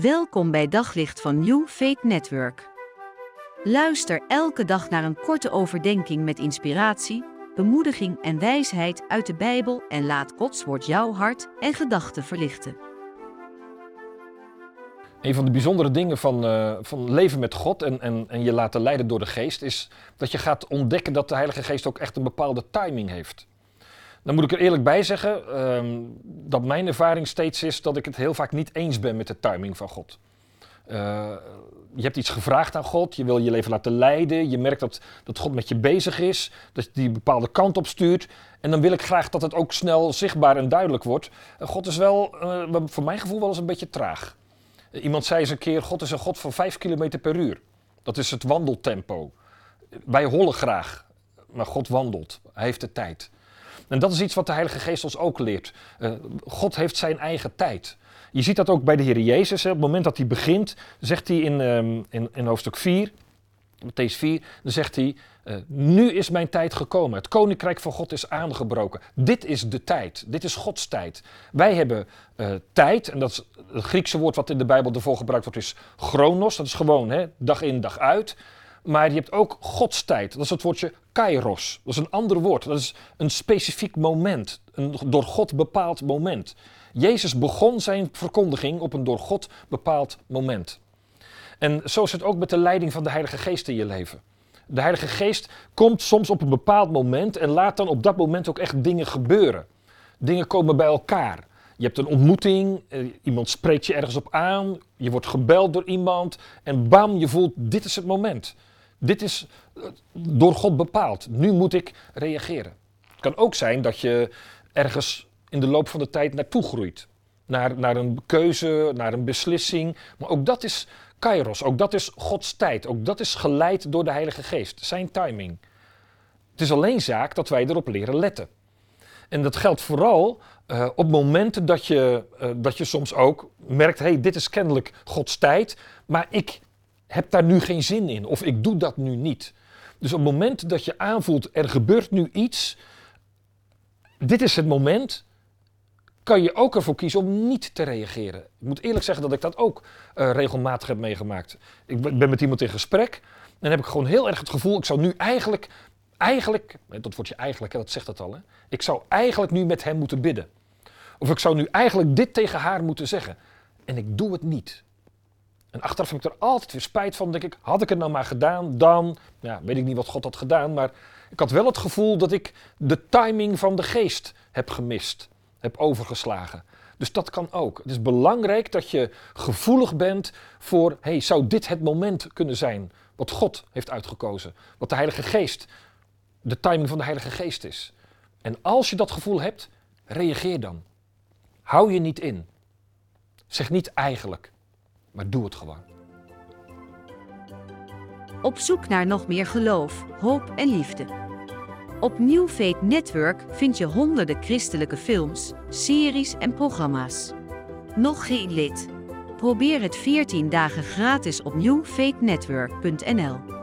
Welkom bij Daglicht van New Faith Network. Luister elke dag naar een korte overdenking met inspiratie, bemoediging en wijsheid uit de Bijbel en laat Gods woord jouw hart en gedachten verlichten. Een van de bijzondere dingen van, uh, van leven met God en, en, en je laten leiden door de geest is dat je gaat ontdekken dat de Heilige Geest ook echt een bepaalde timing heeft. Dan moet ik er eerlijk bij zeggen um, dat mijn ervaring steeds is dat ik het heel vaak niet eens ben met de timing van God. Uh, je hebt iets gevraagd aan God, je wil je leven laten leiden, je merkt dat, dat God met je bezig is, dat die een bepaalde kant op stuurt. En dan wil ik graag dat het ook snel zichtbaar en duidelijk wordt. Uh, God is wel, uh, voor mijn gevoel, wel eens een beetje traag. iemand zei eens een keer, God is een God van 5 km per uur. Dat is het wandeltempo. Wij hollen graag, maar God wandelt. Hij heeft de tijd. En dat is iets wat de Heilige Geest ons ook leert. Uh, God heeft zijn eigen tijd. Je ziet dat ook bij de Heer Jezus. Hè. Op het moment dat hij begint, zegt hij in, um, in, in, hoofdstuk 4, Matthäus 4, dan zegt hij, uh, nu is mijn tijd gekomen. Het koninkrijk van God is aangebroken. Dit is de tijd. Dit is Gods tijd. Wij hebben uh, tijd, en dat is het Griekse woord wat in de Bijbel ervoor gebruikt wordt, is chronos. Dat is gewoon hè, dag in, dag uit. Maar je hebt ook Gods tijd. Dat is het woordje kairos. Dat is een ander woord. Dat is een specifiek moment. Een door God bepaald moment. Jezus begon zijn verkondiging op een door God bepaald moment. En zo is het ook met de leiding van de Heilige Geest in je leven. De Heilige Geest komt soms op een bepaald moment en laat dan op dat moment ook echt dingen gebeuren. Dingen komen bij elkaar. Je hebt een ontmoeting, eh, iemand spreekt je ergens op aan, je wordt gebeld door iemand en bam, je voelt dit is het moment. Dit is eh, door God bepaald. Nu moet ik reageren. Het kan ook zijn dat je ergens in de loop van de tijd naartoe groeit. Naar, naar een keuze, naar een beslissing. Maar ook dat is kairos, ook dat is Gods tijd. Ook dat is geleid door de Heilige Geest, zijn timing. Het is alleen zaak dat wij erop leren letten. En dat geldt vooral uh, op momenten dat je, uh, dat je soms ook merkt: hé, hey, dit is kennelijk Gods tijd, maar ik heb daar nu geen zin in of ik doe dat nu niet. Dus op het moment dat je aanvoelt, er gebeurt nu iets, dit is het moment, kan je ook ervoor kiezen om niet te reageren. Ik moet eerlijk zeggen dat ik dat ook uh, regelmatig heb meegemaakt. Ik ben met iemand in gesprek en heb ik gewoon heel erg het gevoel, ik zou nu eigenlijk, eigenlijk, dat wordt je eigenlijk, dat zegt dat al, hè? ik zou eigenlijk nu met hem moeten bidden. Of ik zou nu eigenlijk dit tegen haar moeten zeggen. En ik doe het niet. En achteraf heb ik er altijd weer spijt van. Denk ik, had ik het nou maar gedaan, dan. Ja, weet ik niet wat God had gedaan. Maar ik had wel het gevoel dat ik de timing van de geest heb gemist. Heb overgeslagen. Dus dat kan ook. Het is belangrijk dat je gevoelig bent voor. hey, zou dit het moment kunnen zijn? Wat God heeft uitgekozen. Wat de Heilige Geest. De timing van de Heilige Geest is. En als je dat gevoel hebt, reageer dan. Hou je niet in. Zeg niet eigenlijk maar doe het gewoon. Op zoek naar nog meer geloof, hoop en liefde. Op New Network vind je honderden christelijke films, series en programma's. Nog geen lid? Probeer het 14 dagen gratis op newfaithnetwork.nl.